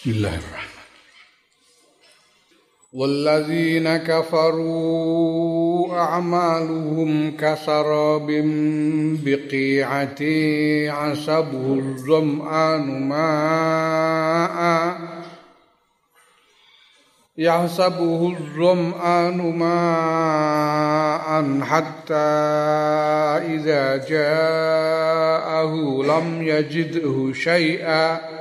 Bismillahirrahmanirrahim. والذين كفروا أعمالهم كسراب بقيعة عسبه الظمآن ماء يحسبه الظمآن ماء حتى إذا جاءه لم يجده شيئا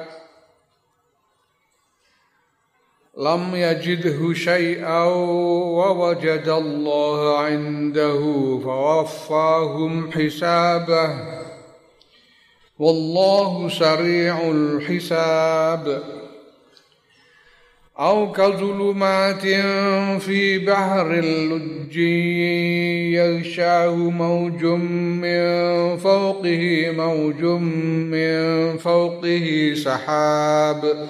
لم يجده شيئا ووجد الله عنده فوفاهم حسابه. والله سريع الحساب. أو كظلمات في بحر اللج يغشاه موج من فوقه موج من فوقه سحاب.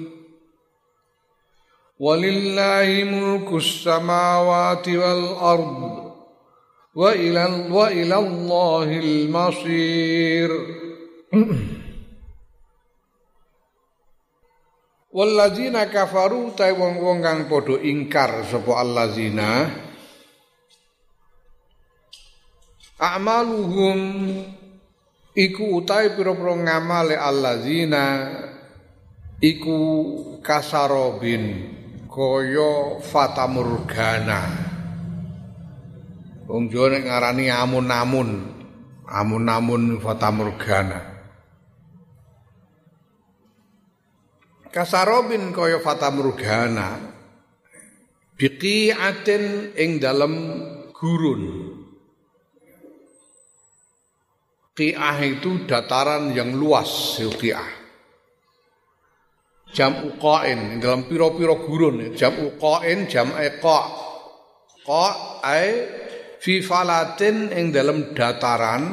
ولله ملك السماوات والأرض وإلى, وإلى الله المصير Walladzina kafaru ta wong-wong kang padha ingkar sapa alladzina A'maluhum iku utahe pira-pira ngamale alladzina iku kasarobin kaya fatamurgana. Wong nek ngarani amun-amun. Amun-amun fatamurgana. Kasarobin kaya fatamurgana. Biqi'atin ing dalem gurun. Qiyah itu dataran yang luas, qiyah jam uqain dalam piro-piro gurun. Jam uqain jam eqa qa. Ai fi falatin ing dalam dataran.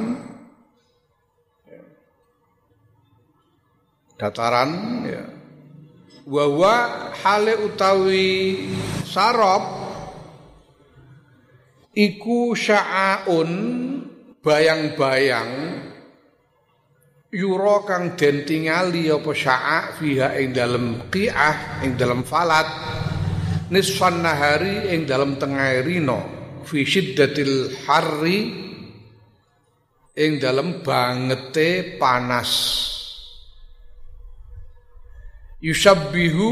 Dataran ya. Wa hale utawi sarop iku sya'aun bayang-bayang yura kang den tingali apa sya'a fiha ing dalem qi'ah ing dalem falat. Nisfan nahari ing dalem tengah rino fi syiddatil harri ing dalem bangete panas. Yusabbihu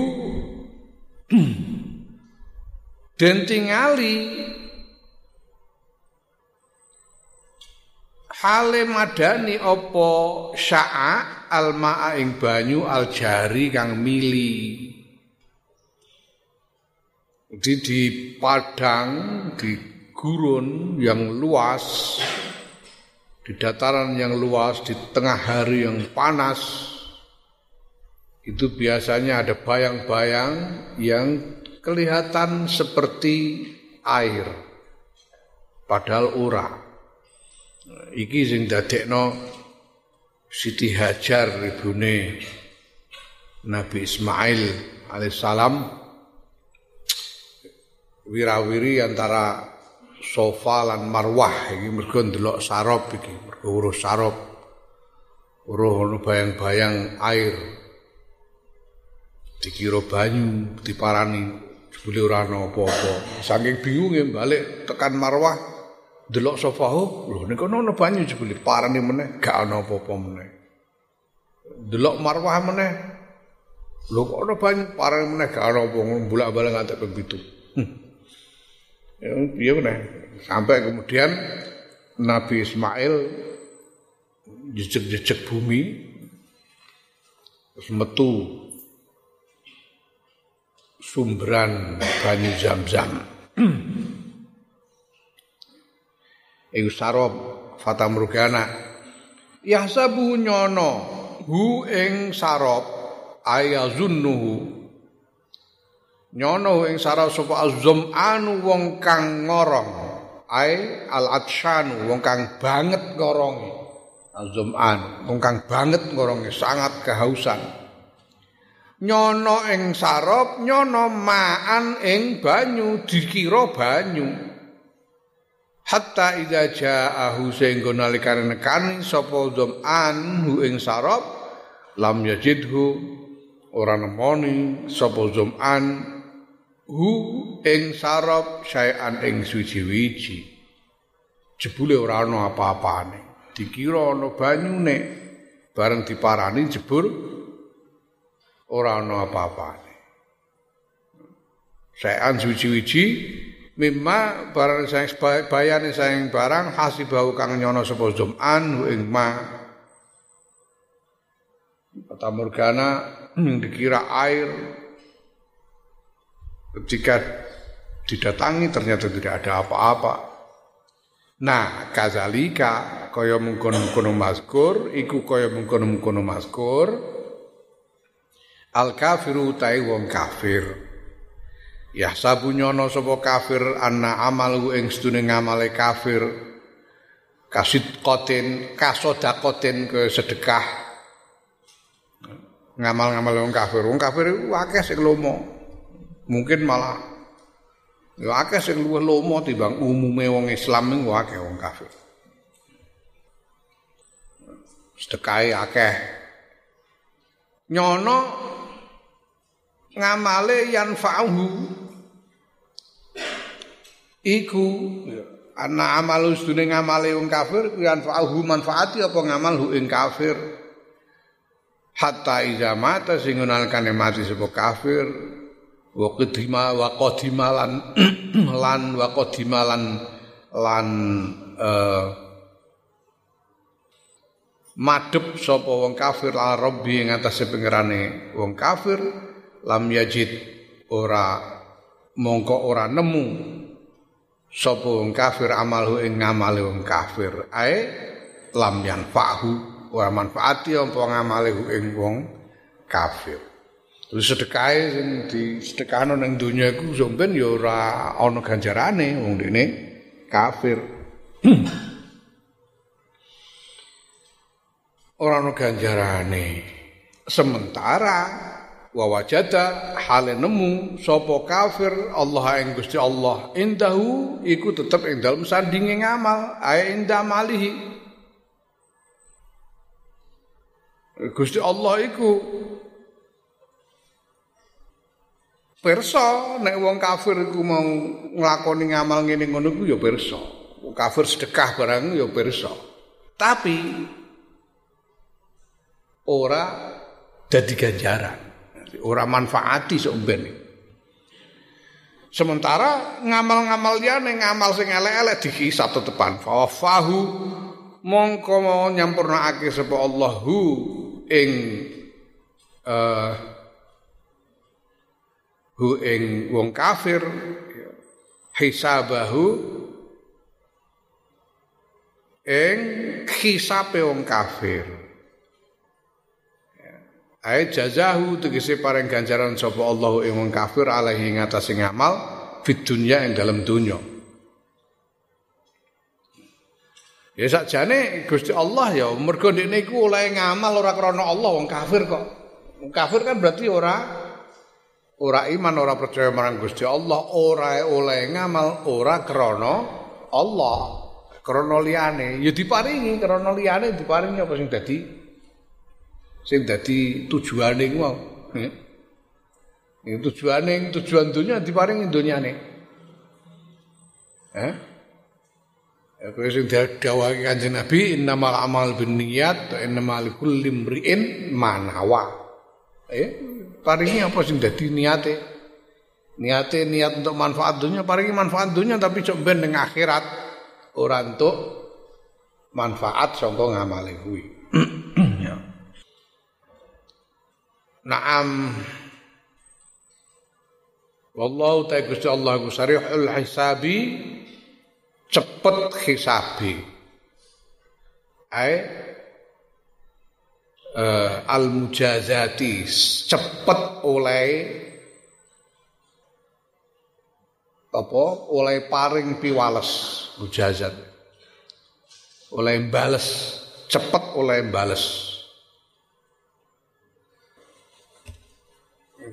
den tingali hale madani apa sya'a alma'a ing banyu aljari kang mili? Di di padang di gurun yang luas di dataran yang luas di tengah hari yang panas itu biasanya ada bayang-bayang yang kelihatan seperti air padahal ora iki sing dadekno Siti Hajar ibune Nabi Ismail alaihissalam. Wirawiri antara sofa lan marwah. Iki mergo ndelok sarop iki mergo urus sarop. Uruh ono bayang-bayang air. Dikira banyu diparani. Jebule ora apa-apa. Saking bingunge balik tekan marwah delok sofahu lho nek ono banyu jebule parane meneh gak ana apa-apa meneh. Delok marwah meneh. Lho kok ono banyu? Parane meneh gak ana apa bolak-balik ngantek ping 7 hmm. ya meneh? Sampai kemudian Nabi Ismail jejak-jejak bumi terus metu sumberan banyu zam-zam. Iku sarop fata murgana. Yahsabu nyono hu ing sarop ayazunnuhu. Nyono ing sarop sapa azum anu wong kang ngorong. Ai al atshanu wong kang banget ngorongi. Azum anu wong kang banget ngorongi sangat kehausan nyono ing sarop nyono maan ing banyu dikira banyu hatta idza ja'ahu sehingga nalikane nekani sapa dzam'an hu ing sarop lam yajidhu ora nemoni sapa dzam'an hu ing sarop sayan ing suci-wici jebule ora ana apa-apane dikira ana banyune bareng diparani jebul ora ana apa-apane. Saean suci-wici mimma barang sayang bayane sayang barang hasibau kang nyono sapa zuman ing ma kata Morgana dikira air ketika didatangi ternyata tidak ada apa-apa. Nah, kazalika kaya mungkon-mungkon mazkur iku kaya mungkon-mungkon mazkur Al kafiru tai wong kafir. Ya sabunyono sapa kafir anna amalu ing sedune ngamale kafir. Kasit kotin kasodakotin ke sedekah. Ngamal-ngamal wong kafir. Wong kafir akeh sing lomo. Mungkin malah ya akeh sing luwih lomo timbang umume wong Islam ning akeh wong kafir. Sedekah akeh. Nyono ngamale yanfa'uhu iku. Ana amalu sedune ngamale wong kafir yanfa'uhu manfaati apa ngamal hu ing kafir? Hatta iza mata sing nalkane mati sapa kafir. Wa qadima wa qadimalan lan wa qadimalan lan uh, madhep sapa wong kafir ala rabbi ing atase pangerane wong kafir. Lam yajid ora mongko ora nemu sapa wong kafir amalhu ing ngamale wong kafir ae lam yanfa'hu ora manfaati apa ngamale ing wong kafir Terus sedekah sing di sedekahno ning donya iku sampean ya ora ana ganjarane wong dene kafir. ora ana ganjarane. Sementara wa wajada hale nemu sapa kafir Allah ing Gusti Allah. Indahu iku tetep ing dalem sandinge ngamal ae indah malihi. Gusti Allah iku perso nek wong kafir iku mau nglakoni ngamal ngene ngono iku ya perso kafir sedekah barang ya perso tapi ora dadi ganjaran ora manfaati sok ben. Sementara ngamal-ngamal liyane ngamal sing elek-elek dikisah tetepan. Fawafahu mongko nyampurnakake sapa Allahu ing uh, hu ing wong kafir hisabahu ing hisabe wong kafir. Ai jazahu tegese paring ganjaran sapa Allah ing wong kafir alaihi ngatasé ngamal fid dunya ing dalam dunya. Ya sakjane Gusti Allah ya mergo ndekne iku oleh ngamal ora krana Allah wong kafir kok. Wong kafir kan berarti ora ora iman ora percaya marang Gusti Allah, ora oleh ngamal ora krana Allah. Krana liyane ya diparingi krana liyane diparingi apa sing dadi sing dadi tujuane iku mau. Itu tujuane tujuan dunia diparingi dunyane. Eh? Ya kowe sing dawuhake Kanjeng Nabi innamal amal binniyat wa innamal likulli imri'in ma nawa. Eh, paringi apa sing dadi niate? Niate niat untuk manfaat dunia, paringi manfaat dunia tapi cok ben ning akhirat ora untuk manfaat saka ngamale kuwi ya Naam. Wallahu ta'ala Allah sarihul hisabi cepet hisabi. Ai uh, al mujazati cepet oleh apa? Oleh paring piwales mujazat. Oleh bales cepet oleh bales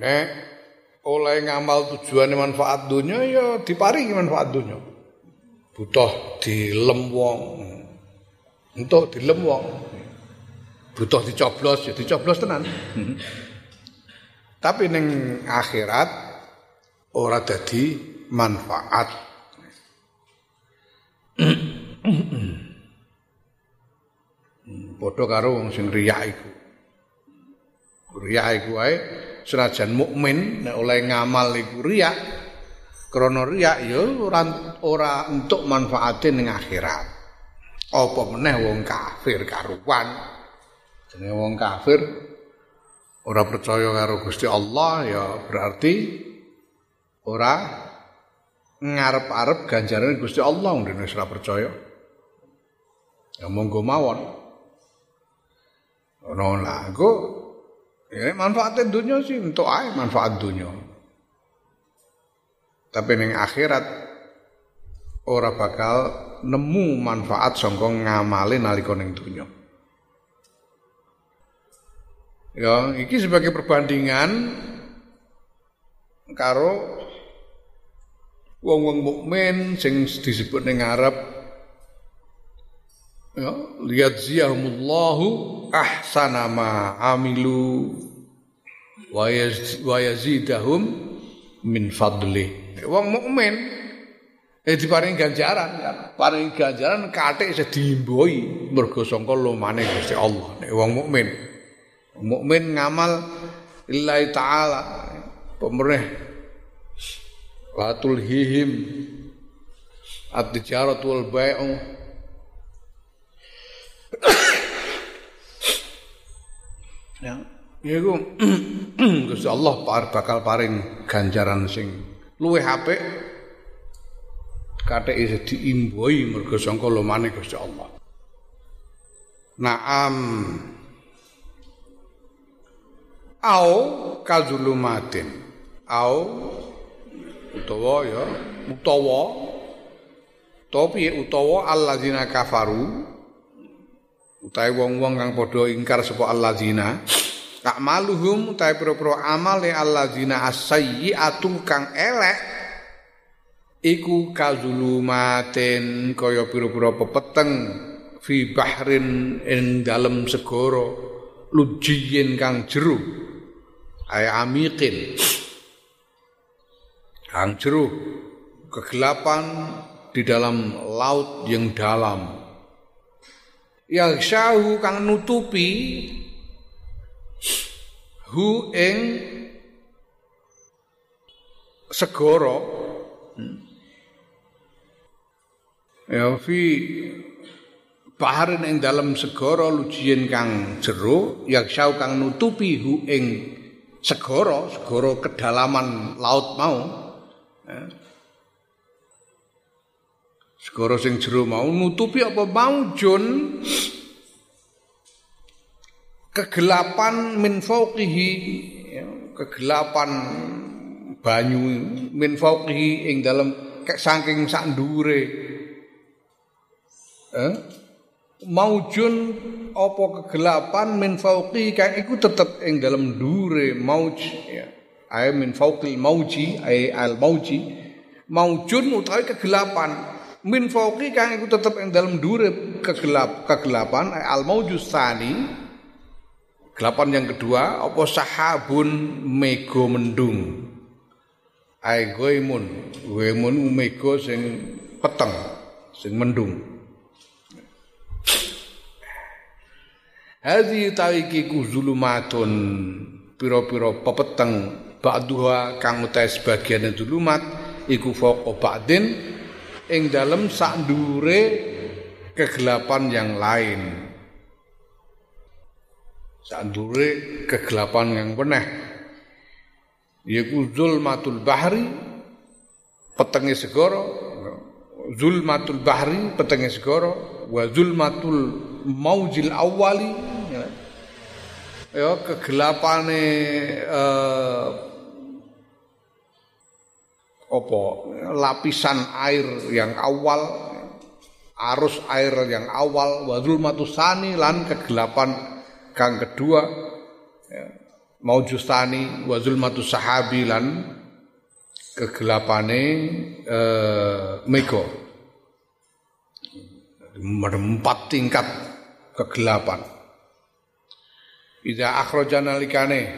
nek oleh ngamal tujuannya manfaat dunia ya diparingi manfaat dunia butuh dilem wong untuk dilem wong butuh dicoblos ya dicoblos tenan tapi neng akhirat ora dadi manfaat. Padha karo wong sing riya iku. Riya iku wae senajan mukmin nek oleh ngamal iku riya. Krana riya ya ora ora entuk manfaate ning akhirat. Apa meneh wong kafir karuan. Jenenge wong kafir ora percaya karo Gusti Allah ya berarti ora ngarep-arep ganjaran Gusti Allah wong dene ora percaya. Ya monggo mawon. Ono lah engko ya manfaatnya dunia sih untuk ae manfaat dunia. Tapi ning akhirat ora bakal nemu manfaat sangka ngamale nalika ning dunia. Ya, iki sebagai perbandingan karo wong-wong mukmin sing disebut ning Arab ya lihat ziyahumullahu ahsana ma amilu wa yazidahum min fadli. Wong mukmin eh diparingi ganjaran kan? Paring ganjaran kathik sedimboi mergo sangka lumane Gusti Allah. Nek wong mukmin mukmin ngamal lillahi taala pemerintah la tulhihim at-tijaratu wal bai'u ya. Iku. Gusti Allah bakal paring ganjaran sing luwih apik. Kathek isa diimboi mergo sangka lumane Gusti Allah. Naam. Au kazulumatin. Au utawa ya utawa piye? Utawa alladzina kafaru utawi wong-wong kang padha ingkar sapa alladzina maluhum utawi pira-pira amale alladzina as-sayyi'atu kang elek iku kazulumatin kaya pira-pira pepeteng fi bahrin ing dalem segara lujiyin kang jero ay amikin Hang jeruh kegelapan di dalam laut yang dalam. Yang syahu kang nutupi hu ing segoro ya fi baharin ing dalam segoro lujien kang jero yang syahu kang nutupi hu ing segoro segoro kedalaman laut mau Segara sing jero mau nutupi apa maujun kegelapan min fauqihi ya, kegelapan banyu min fauqihi ing dalam saking sak ndure eh? maujun apa kegelapan min fauqi kang iku tetep ing dalam ndure mauj ya. Ay min fauqil mauji ay al mauji. Maujun utawi kegelapan min fauqi kang iku tetep ing dalem dure kegelap kegelapan al maujus tsani. Gelapan yang kedua apa sahabun mego mendung. Ay goimun goimun mego sing peteng sing mendung. Hadhi tawiki ku zulumatun piro-piro pepeteng ba'duha kang utahe sebagian zulumat iku fauqa ba'din ing dalem sak ndure kegelapan yang lain. Sandure kegelapan yang peneh. Yaiku zulmatul bahri petenge segara zulmatul bahri petenge segara wa zulmatul maujil awali ya, ya kegelapane eh, apa lapisan air yang awal arus air yang awal wa zulmatus sani lan kegelapan kang kedua ya, maujustani wa zulmatus sahabi lan kegelapane eh, mego empat tingkat kegelapan. Ida akhrajana likane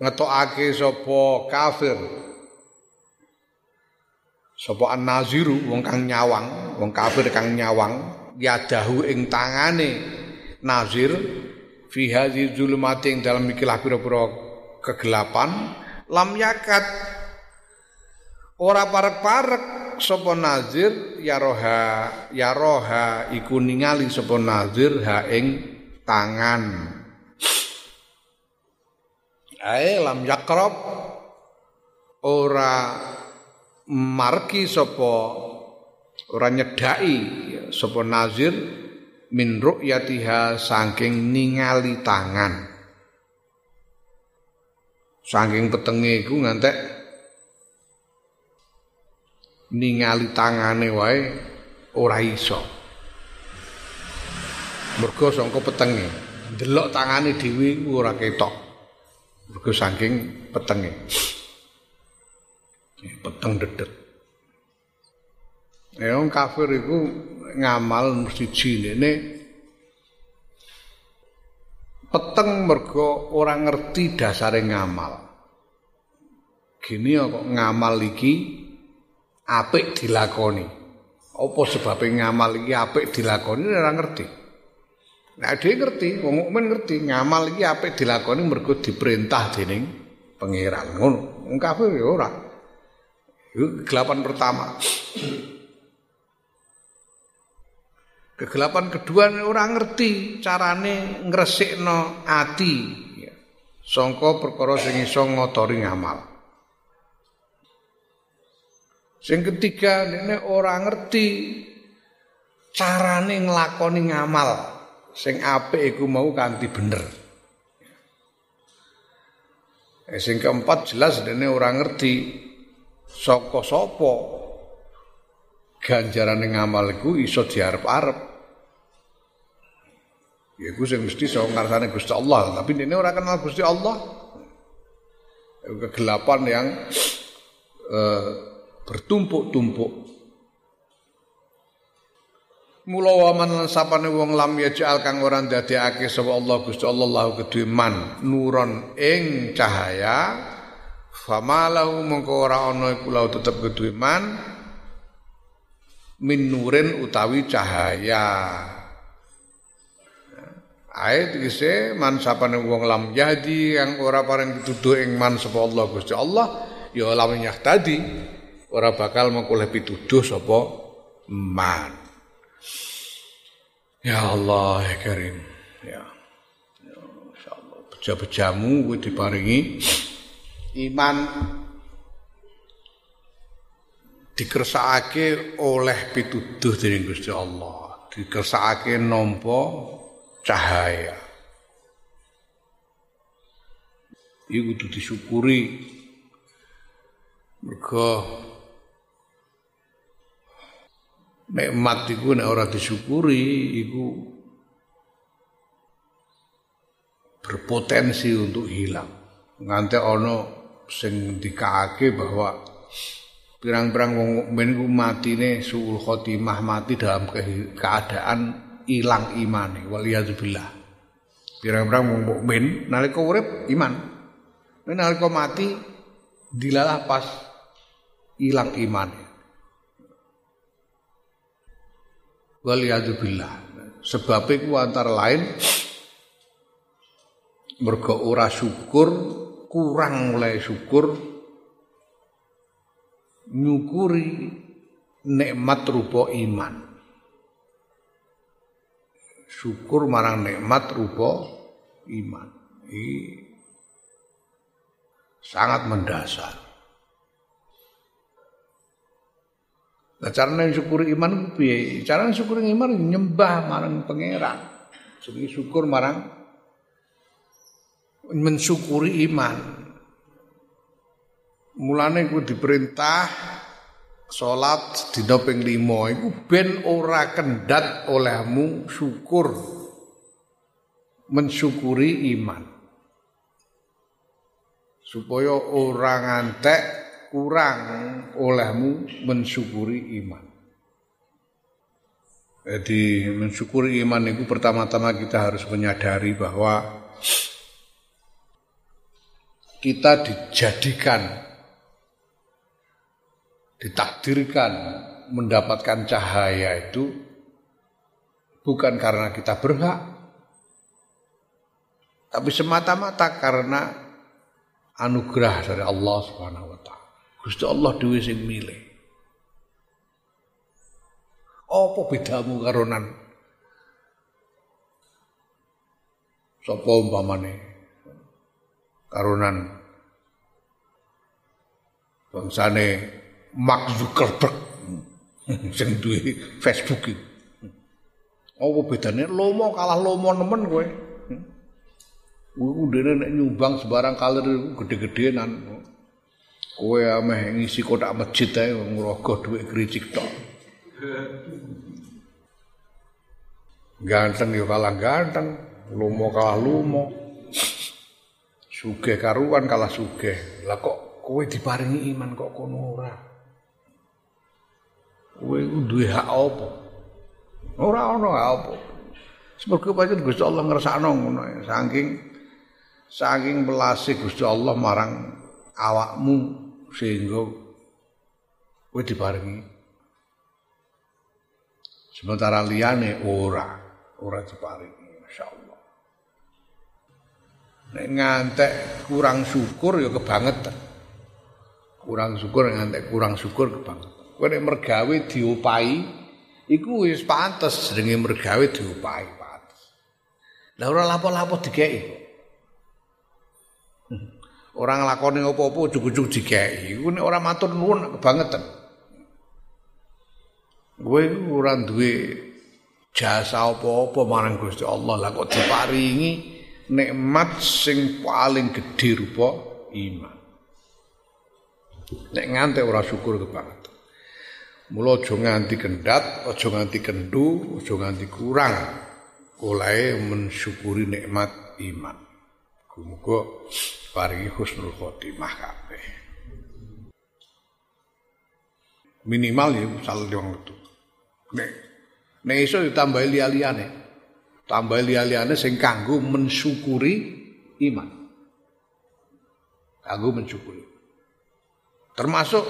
ngetokake sapa kafir sapa an-naziru wong kang nyawang wong kafir kang nyawang yadahu ing tangane nazir fi hadzi zulumati dalam ikilah pira-pira kegelapan lam yakat Ora parek-parek sapa nazir ya roha ya roha iku ningali sapa nazir ha ing tangan. Ae lam yakrab ora marki sapa ora nyedai sapa nazir min ru'yatiha saking ningali tangan. Saking petenge iku ngantek ningali tangane wae ora iso. Mergo sangka petenge, delok tangane dhewe ora ketok. Mergo saking petenge. Peteng dedet. Ya kafir iku ngamal siji ne peteng mergo ora ngerti dasare ngamal. Gini kok ngamal iki apik dilakoni. Apa sebabe ngamal iki apik dilakoni ora ngerti. Nah dhewe ngerti, wong mukmin ngerti ngamal iki apik dilakoni mergo diperintah dening pangeran. Ngono. Wong kafir ya ora. Kegelapan pertama. Kegelapan kedua orang ngerti carane ngresikno ati. Sangka perkara sing iso ngotori ngamal. Sing ketiga ini orang ngerti carane nglakoni ngamal sing apik iku mau kanthi bener. Eh, sing keempat jelas dene orang ngerti saka sapa ganjarane ngamal iku iso diarep-arep. Ya iku sing mesti saka ngarsane Gusti Allah, tapi dene ora kenal Gusti Allah. Kegelapan yang eh, bertumpuk-tumpuk. Mula waman lan sapane wong lam yaj'al kang ora ndadekake sapa Allah Gusti Allah lahu kedue man nuron ing cahaya famalahu mengko ora ana iku lahu tetep kedue man min nurin utawi cahaya Ayat kise man sapane wong lam yahdi yang ora paring pituduh ing man sapa Allah Gusti Allah ya lam yahtadi ora bakal mengkoleh pituduh sapa man. Ya Allah ya Karim. Ya. Ya insyaallah beja-bejamu diparingi iman dikersakake oleh pituduh dening Gusti Allah, dikersakake nampa cahaya. Iku kudu disyukuri mergo nikmat iku nek ora disyukuri iku berpotensi untuk hilang. Nganti ana sing dikaake bahwa pirang-pirang wong mukmin iku matine suul khotimah mati dalam keadaan hilang imane waliyadzubillah. Pirang-pirang wong mukmin nalika urip iman. Nalika mati dilalah pas hilang imannya. waliyadzubillah sebab itu antara lain mergo ora syukur kurang mulai syukur nyukuri nikmat rupa iman syukur marang nikmat rupa iman. Ini sangat mendasar. Nah, cara syukur iman piye? Cara syukur iman nyembah marang pangeran. Jadi syukur marang mensyukuri iman. Mulane ku diperintah salat dina ping 5 iku ben ora kendat olehmu syukur. Mensyukuri iman. Supaya ora ngantek kurang olehmu mensyukuri iman. Jadi mensyukuri iman itu pertama-tama kita harus menyadari bahwa kita dijadikan ditakdirkan mendapatkan cahaya itu bukan karena kita berhak tapi semata-mata karena anugerah dari Allah Subhanahu wa taala. Gusti Allah dhewe sing milih. Apa bedamu karo nan? Sapa umpamane karonan bangsane Mark Zuckerberg sing duwe Facebook iki. Apa bedane lomo kalah lomo nemen kowe? Kuwi dene nek nyumbang sebarang kalir gede-gedean. Kowe ameh ngisi kotak masjid ae ngrogo dhuwit kricik tok. Ganteng yo kalah ganteng, lomo kalah lomo. Sugih karuan kalah sugih. Lah kok kowe diparingi iman kok kono ora? Kowe duwe hak apa? Ora ana hak apa. Semoga pancen Gusti Allah ngersakno ngono saking saking belase Gusti Allah marang awakmu sehingga kowe diparingi sementara liyane ora ora diparingi masyaallah nek ngantek kurang syukur ya kebangetan kurang syukur ngantek kurang syukur kebangetan Kowe nek mergawe diopahi iku wis pantes jenenge mergawe diopahi pantes. Lah ora lapo-lapo dikeki. Ora nglakoni apa-apa ujug-ujug dikeki. Iku nek ora matur nuwun kebangetan. Kowe ora duwe jasa apa-apa marang Gusti Allah lah kok diparingi nikmat sing paling gedhe rupa iman. Nek ngante ora syukur kebangetan. Mula aja nganti kendat, aja nganti kendu, aja nganti kurang oleh mensyukuri nikmat iman. Muga paringi husnul khotimah kabeh. Minimal ya salah wong itu. Nek nek iso ditambah liya-liyane. Tambah liya-liyane sing kanggo mensyukuri iman. Kanggo mensyukuri. Termasuk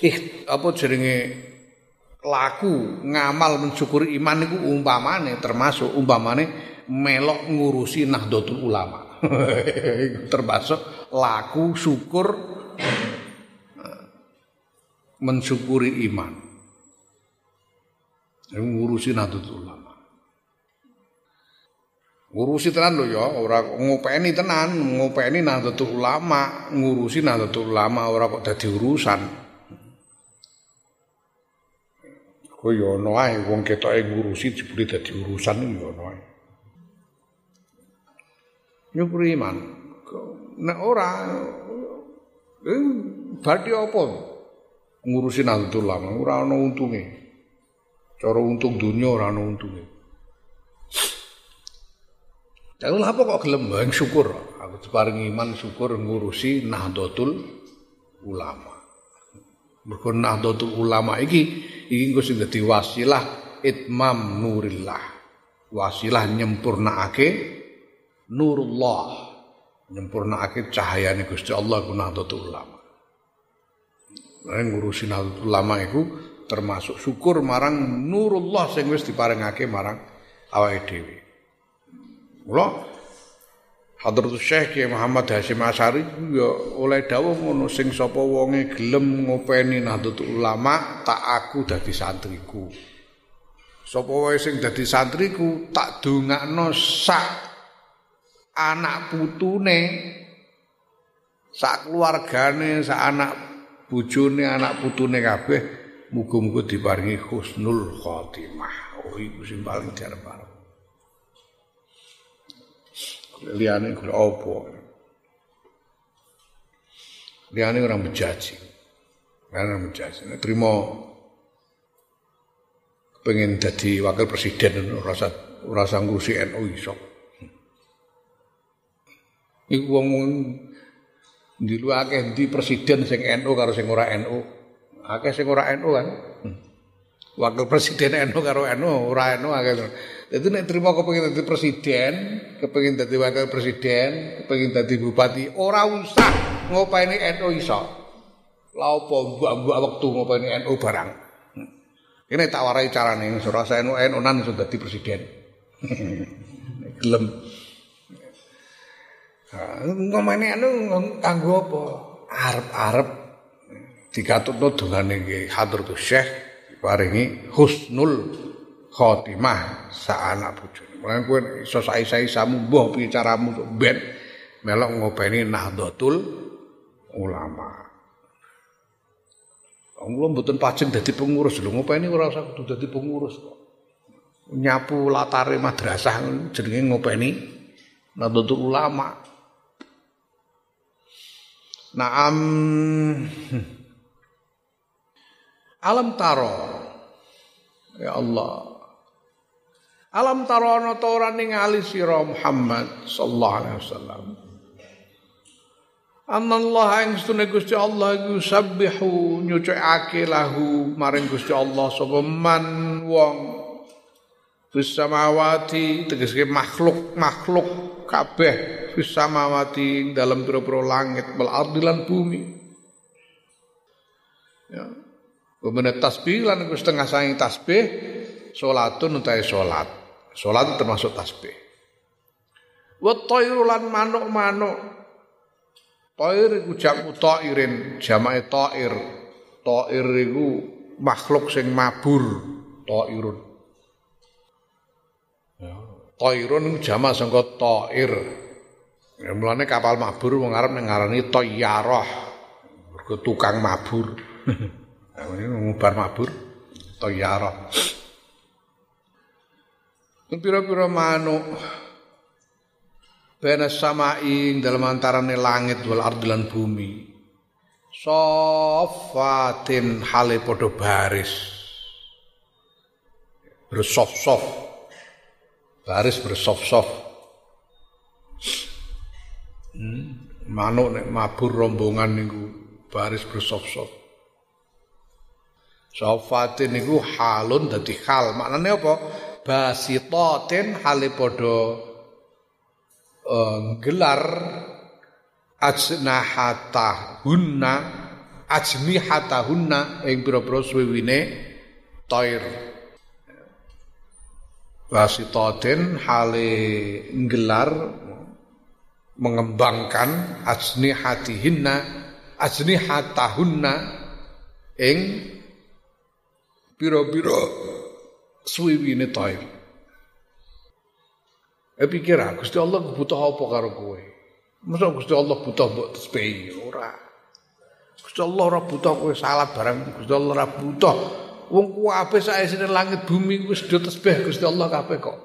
ih apa jenenge laku ngamal mensyukuri iman niku umpamane termasuk umpamane melok ngurusi Nahdlatul Ulama. termasuk laku syukur mensyukuri iman. Ngurusi Nahdlatul Ulama. Ngurusi tenan lho ya, ora ngopeni tenan, ngopeni Nahdlatul Ulama, ngurusi Nahdlatul Ulama ora kok dadi urusan. Kowe yo ono ae wong ketoke ngurusi dibuli dadi urusan yo ono ae. Nyukuri iman. Nek ora eh berarti apa? Ngurusi Nahdlatul Ulama ora ono untunge. Cara untung dunia ora ono untunge. Lalu apa kok gelem yang syukur? Aku diparingi iman syukur ngurusi Nahdlatul Ulama. Mergo Nahdlatul Ulama iki iki engko sing dadi wasilah itmam nurillah. Wasilah nyempurnaake nurullah. Nyempurnaake cahayane Gusti Allah ku Nahdlatul Ulama. Nah, ngurusi Nahdlatul Ulama iku termasuk syukur marang nurullah sing wis diparingake marang awake dhewe. Mula Hadratus Syekh Kiai Muhammad Hasyim Asyari ya oleh dawuh ngono sing sapa wonge gelem ngopeni Nahdlatul Ulama tak aku dadi santriku. Sapa wae sing dadi santriku tak dongakno sak anak putune sak keluargane sak anak bojone anak putune kabeh muga-muga diparingi husnul khotimah oh iku sing paling diarep liyane golek apa? Liyane orang bejaji orang bejaji terima pengen jadi wakil presiden rasa rasa ngurusi NU iso iku wong luar akeh di presiden sing NU karo sing ora NU akeh sing ora NU kan? hmm. Wakil presiden NU karo NU ora NU akeh jadi nek terima kepengin dadi presiden, kepengin dadi wakil presiden, kepengin dadi bupati, ora usah ngopeni NU iso. Lah opo mbak-mbak wektu ngopeni NU barang. Ini tak warai carane ora saya NU NU nan iso dadi presiden. Gelem. Ngomeni NU kanggo apa? Arep-arep digatutno dongane Hadratus Syekh paringi husnul khotimah anak bojone. Mulane kowe iso sae-sae samu mbah piye caramu ben melok ngopeni Nahdlatul Ulama. Wong mboten pajeng dadi pengurus lho, ngopeni ora usah kudu dadi pengurus kok. Nyapu latare madrasah jenenge ngopeni Nahdlatul Ulama. Naam Alam taro Ya Allah Alam tarono ta ora ningali sira Muhammad sallallahu alaihi wasallam. Allah yang stune Gusti Allah iku sabbihu nyucikake lahu maring Gusti Allah sapa wong fis samawati tegese makhluk makhluk kabeh fis samawati dalam pira-pira langit wal bumi. Ya. Kemudian tasbih lan setengah saing tasbih salatun utahe salat. Salat termasuk tasbih. Wa tayru lan manuk-manuk. Tair iku jamu tairin, jamake tair. Tair iku makhluk sing mabur, tairun. Ya, tairun jama sangka tair. Ya mulane kapal mabur wong Arab ngarani tayyarah. Tukang mabur. Ngubar mabur, tayyarah pira-pira manuk bena samaing dalam antarane langit wal ardi lan bumi. Sofatin hale padha baris. Bersof-sof. Baris bersof-sof. Hmm. manuk nek mabur rombongan niku baris bersof-sof Sofatin niku halun dadi hal maknane apa? Basitatin hale uh, gelar ajnahata hunna ajnihata hunna ing pira-pira suwiwine tair basitatin hale gelar mengembangkan ajnihatihinna ajnihatahunna ing pira-pira suwiwine taif. Eh pikir ah, Gusti Allah butuh apa karo kowe? Masa Gusti Allah butuh mbok tesbih ora. Gusti Allah ora butuh kowe salat barang Gusti Allah ora butuh. Wong kabeh saesine langit bumi wis do tesbih Gusti Allah kabeh kok.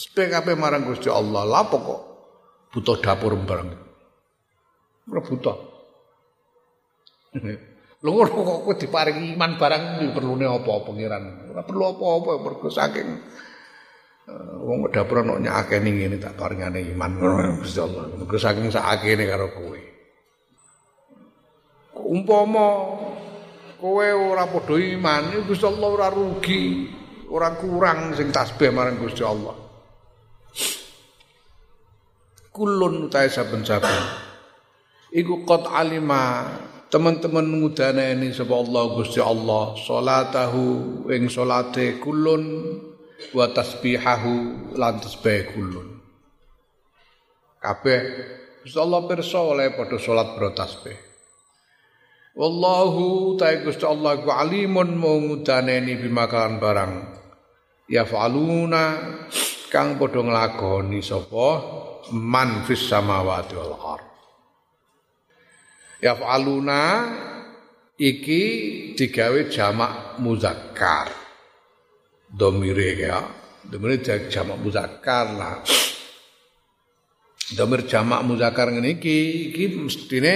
Tesbih kabeh marang Gusti Allah. Lapo kok butuh dapur barang. Ora butuh. Lho kok kowe diparingi iman barang perlune apa pangeran? Ora perlu apa-apa mergo saking uh, wong dapur ana ngene tak paringane iman ngono Gusti Allah. Mergo saking sakene karo kowe. Umpama kowe ora padha iman, Gusti Allah ora rugi, ora kurang sing tasbih marang Gusti Allah. Kulun utahe saben-saben iku qad alima teman-teman ngudane sapa Allah Gusti Allah salatahu ing salate kulun wa tasbihahu lan tasbih kulun. Kabeh Gusti Allah pirsa oleh padha salat bertasbih Wallahu ta Gusti Allah ku alimun mau ngudaneni bimakalan barang. Yafaluna kang padha nglakoni sapa? Man fis samawati wal ard yafaluna iki digawe jamak muzakkar. Domire ya. Domire jamak muzakkar lah. Domir jamak muzakkar ngene iki iki mestine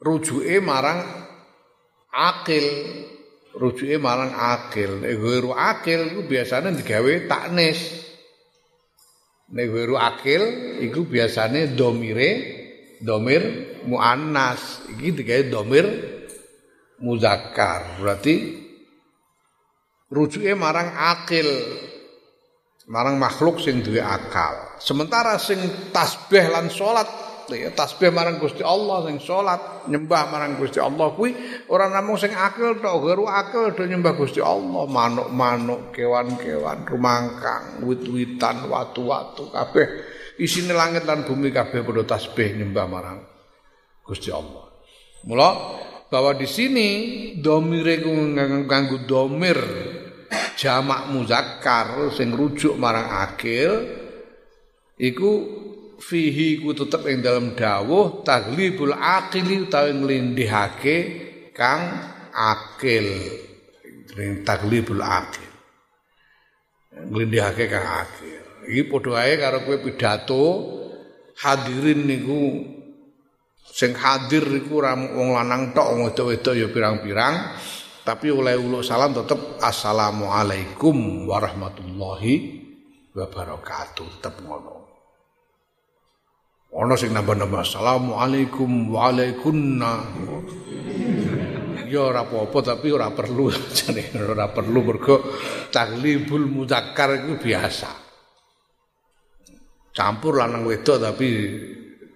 rujuke marang akil. Rujuke marang akil. Nek akil iku biasane digawe taknis. Nek guru akil iku biasane domire domir muannas. Iki digawe domir muzakkar. Berarti rujuke marang akil marang makhluk sing duwe akal. Sementara sing tasbih lan salat ya tasbih marang Gusti Allah sing salat nyembah marang Gusti Allah kuwi ora namung sing akil tok. Guru akil do nyembah Gusti Allah. Manuk-manuk kewan-kewan rumangkang wit-witan watu-watu kabeh isine langit lan bumi kabeh padha tasbih nyembah marang Gusti Allah. Mula bahwa di sini domire nganggo domir jamak muzakkar sing rujuk marang akil iku fihi ku tetep ing dalam dawuh taglibul aqili utawi nglindihake kang akil. Ring taglibul akil nglindihake kang akil iki padha ae karo kowe pidato. Hadirin niku sing hadir iku ora wong lanang tok wong wedok-wedok ya pirang-pirang. Tapi oleh uluk salam tetep assalamualaikum warahmatullahi wabarakatuh. Tetep ngono. Ono sing nambah-nambah assalamualaikum waalaikunna ya ora apa-apa tapi ora perlu jane ora perlu mergo taglibul muzakkar itu biasa campur lanang wedok tapi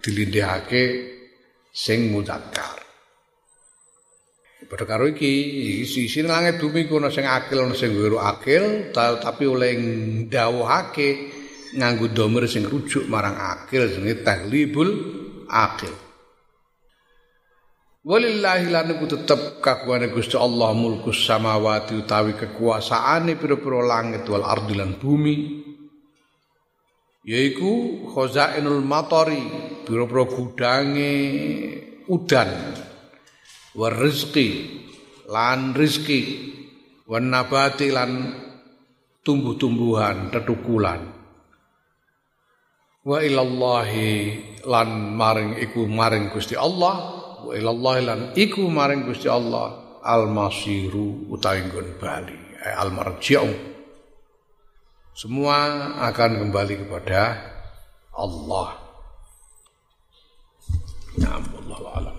dilindihake sing muzakkar. Padha karo iki sisi langit bumi kuna sing akil ana sing guru akil tapi oleh ndawuhake nganggo domir sing rujuk marang akil jenenge taglibul akil. Walillahi lan iku tetep kagungan Gusti Allah mulku samawati utawi kekuasaane pira-pira langit wal ardi lan bumi. Yaiku khazainul matori pira-pira gudange udan war rezeki lan rezeki wan nabati lan tumbuh-tumbuhan tetukulan wa ilallahi lan maring iku maring Gusti Allah wa ilallahi lan iku maring Gusti Allah al masiru utawi bali al marji'u semua akan kembali kepada Allah. Ya Allah